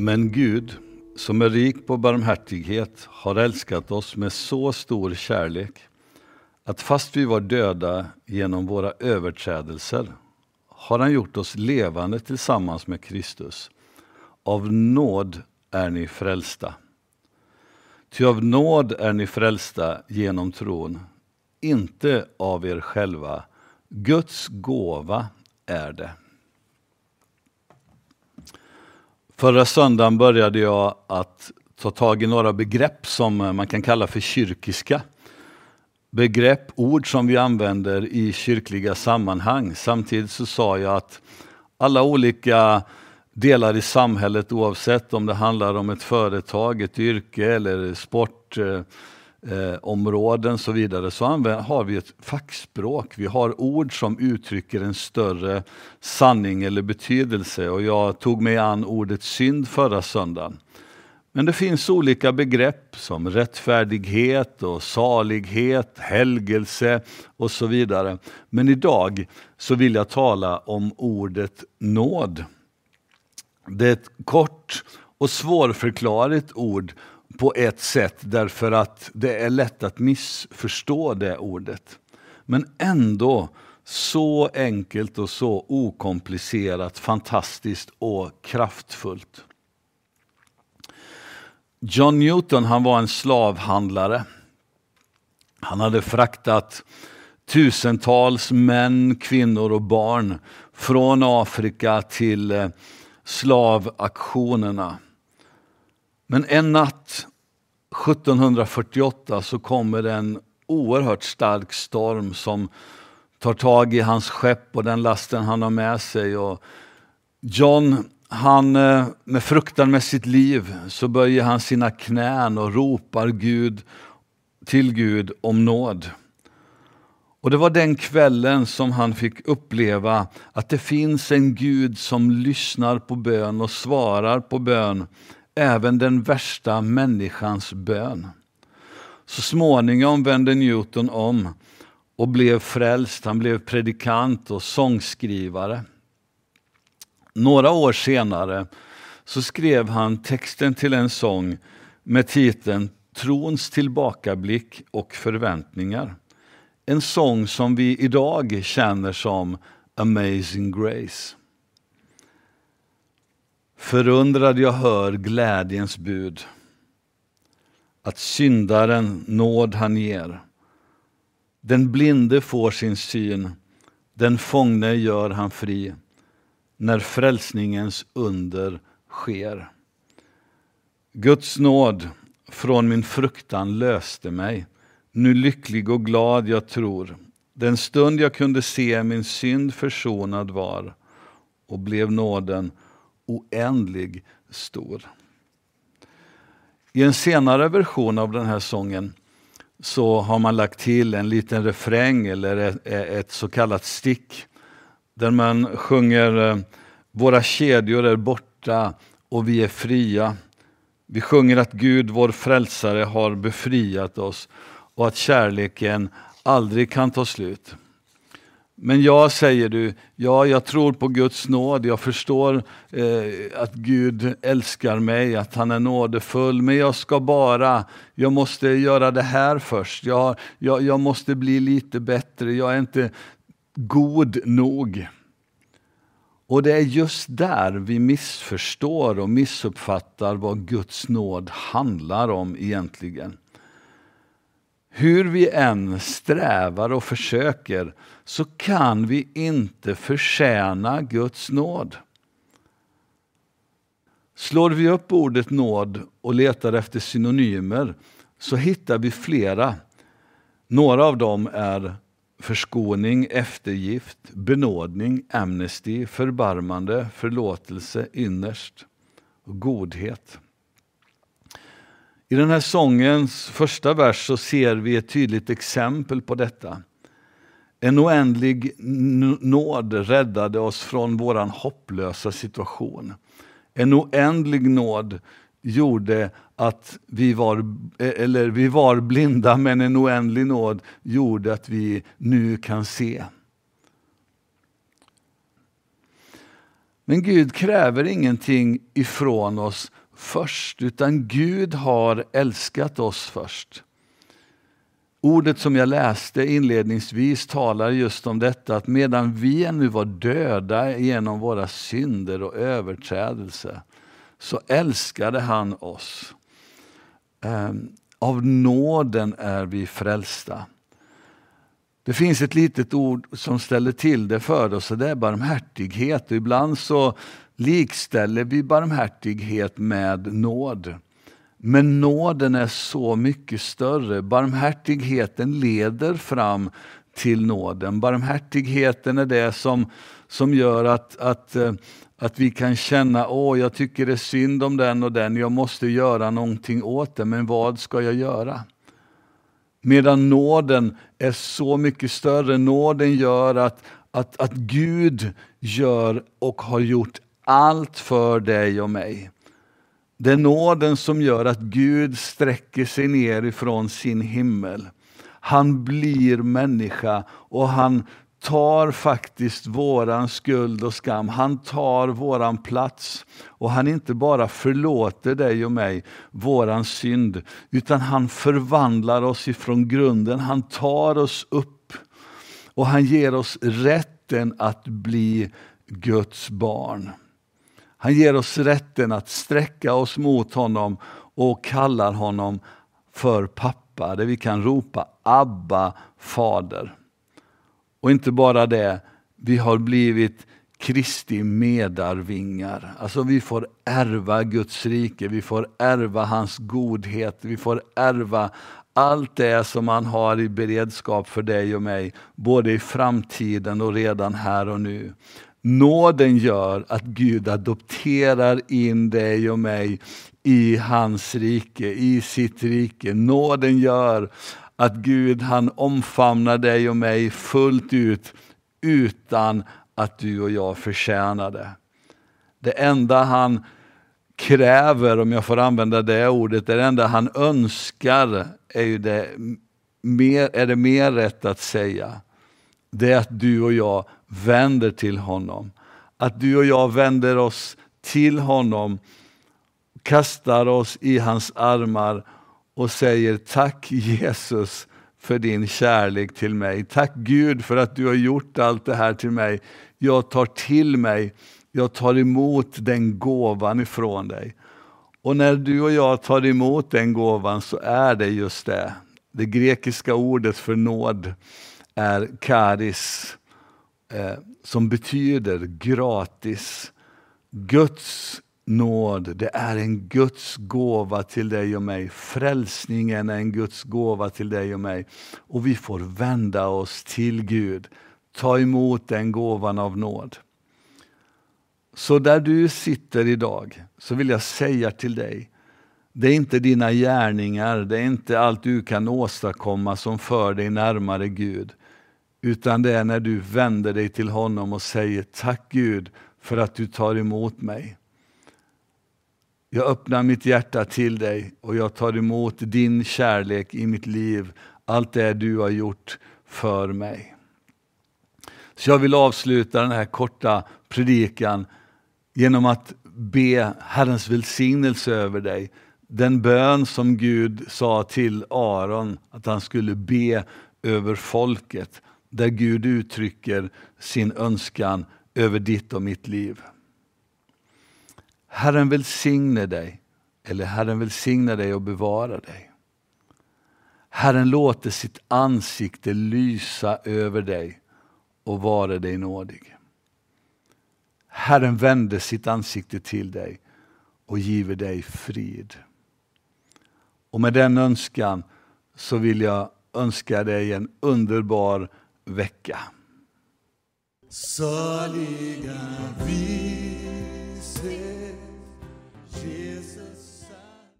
Men Gud, som är rik på barmhärtighet, har älskat oss med så stor kärlek att fast vi var döda genom våra överträdelser har han gjort oss levande tillsammans med Kristus. Av nåd är ni frälsta. Ty av nåd är ni frälsta genom tron, inte av er själva. Guds gåva är det. Förra söndagen började jag att ta tag i några begrepp som eh, man kan kalla för kyrkiska. Begrepp, ord som vi använder i kyrkliga sammanhang. Samtidigt så sa jag att alla olika delar i samhället oavsett om det handlar om ett företag, ett yrke eller sport eh, Eh, områden och så vidare så har vi ett fackspråk. Vi har ord som uttrycker en större sanning eller betydelse och jag tog mig an ordet synd förra söndagen. Men det finns olika begrepp som rättfärdighet och salighet, helgelse och så vidare. Men idag så vill jag tala om ordet nåd. Det är ett kort och svårförklarligt ord på ett sätt därför att det är lätt att missförstå det ordet. Men ändå så enkelt och så okomplicerat, fantastiskt och kraftfullt. John Newton han var en slavhandlare. Han hade fraktat tusentals män, kvinnor och barn från Afrika till eh, slavaktionerna. Men en natt 1748 så kommer en oerhört stark storm som tar tag i hans skepp och den lasten han har med sig. Och John, han, eh, med fruktan med sitt liv, så böjer han sina knän och ropar Gud, till Gud om nåd. Och det var den kvällen som han fick uppleva att det finns en Gud som lyssnar på bön och svarar på bön, även den värsta människans bön. Så småningom vände Newton om och blev frälst. Han blev predikant och sångskrivare. Några år senare så skrev han texten till en sång med titeln Trons tillbakablick och förväntningar. En sång som vi idag känner som Amazing Grace. Förundrad jag hör glädjens bud att syndaren nåd han ger. Den blinde får sin syn, den fångne gör han fri när frälsningens under sker. Guds nåd från min fruktan löste mig nu lycklig och glad jag tror. Den stund jag kunde se min synd försonad var och blev nåden oändlig stor. I en senare version av den här sången så har man lagt till en liten refräng eller ett, ett så kallat stick där man sjunger eh, Våra kedjor är borta och vi är fria. Vi sjunger att Gud, vår frälsare, har befriat oss och att kärleken aldrig kan ta slut. Men jag, säger du, ja, jag tror på Guds nåd, jag förstår eh, att Gud älskar mig, att han är nådefull, men jag ska bara, jag måste göra det här först, jag, jag, jag måste bli lite bättre, jag är inte god nog. Och det är just där vi missförstår och missuppfattar vad Guds nåd handlar om egentligen. Hur vi än strävar och försöker så kan vi inte förtjäna Guds nåd. Slår vi upp ordet nåd och letar efter synonymer så hittar vi flera. Några av dem är förskoning, eftergift, benådning, amnesty, förbarmande, förlåtelse, innerst och godhet. I den här sångens första vers så ser vi ett tydligt exempel på detta. En oändlig nåd räddade oss från vår hopplösa situation. En oändlig nåd gjorde att vi var, eller vi var blinda, men en oändlig nåd gjorde att vi nu kan se. Men Gud kräver ingenting ifrån oss först, utan Gud har älskat oss först. Ordet som jag läste inledningsvis talar just om detta att medan vi ännu var döda genom våra synder och överträdelser så älskade han oss. Ehm, av nåden är vi frälsta. Det finns ett litet ord som ställer till det för oss och det är barmhärtighet. Ibland så likställer vi barmhärtighet med nåd. Men nåden är så mycket större. Barmhärtigheten leder fram till nåden. Barmhärtigheten är det som, som gör att, att, eh, att vi kan känna, åh jag tycker det är synd om den och den, jag måste göra någonting åt det, men vad ska jag göra? Medan nåden är så mycket större. Nåden gör att, att, att Gud gör och har gjort allt för dig och mig. Det är nåden som gör att Gud sträcker sig ner ifrån sin himmel. Han blir människa och han tar faktiskt våran skuld och skam. Han tar våran plats. Och han inte bara förlåter dig och mig våran synd, utan han förvandlar oss ifrån grunden. Han tar oss upp och han ger oss rätten att bli Guds barn. Han ger oss rätten att sträcka oss mot honom och kallar honom för pappa, där vi kan ropa Abba, Fader. Och inte bara det, vi har blivit Kristi medarvingar. Alltså vi får ärva Guds rike, vi får ärva hans godhet, vi får ärva allt det som han har i beredskap för dig och mig, både i framtiden och redan här och nu. Nåden gör att Gud adopterar in dig och mig i hans rike, i sitt rike. Nåden gör att Gud han omfamnar dig och mig fullt ut utan att du och jag förtjänar det. Det enda han kräver, om jag får använda det ordet, det enda han önskar är, ju det, mer, är det mer rätt att säga. Det är att du och jag vänder till honom. Att du och jag vänder oss till honom, kastar oss i hans armar och säger tack Jesus för din kärlek till mig. Tack Gud för att du har gjort allt det här till mig. Jag tar till mig, jag tar emot den gåvan ifrån dig. Och när du och jag tar emot den gåvan så är det just det. Det grekiska ordet för nåd är karis, eh, som betyder gratis. Guds nåd, det är en Guds gåva till dig och mig. Frälsningen är en Guds gåva till dig och mig. Och vi får vända oss till Gud. Ta emot den gåvan av nåd. Så där du sitter idag så vill jag säga till dig, det är inte dina gärningar, det är inte allt du kan åstadkomma som för dig närmare Gud. Utan det är när du vänder dig till honom och säger tack Gud för att du tar emot mig. Jag öppnar mitt hjärta till dig och jag tar emot din kärlek i mitt liv, allt det du har gjort för mig. Så jag vill avsluta den här korta predikan genom att be Herrens välsignelse över dig. Den bön som Gud sa till Aron att han skulle be över folket, där Gud uttrycker sin önskan över ditt och mitt liv. Herren välsigne dig, eller Herren välsigne dig och bevara dig. Herren låter sitt ansikte lysa över dig och vara dig nådig. Herren vände sitt ansikte till dig och giver dig frid. Och med den önskan så vill jag önska dig en underbar vecka. Saliga vi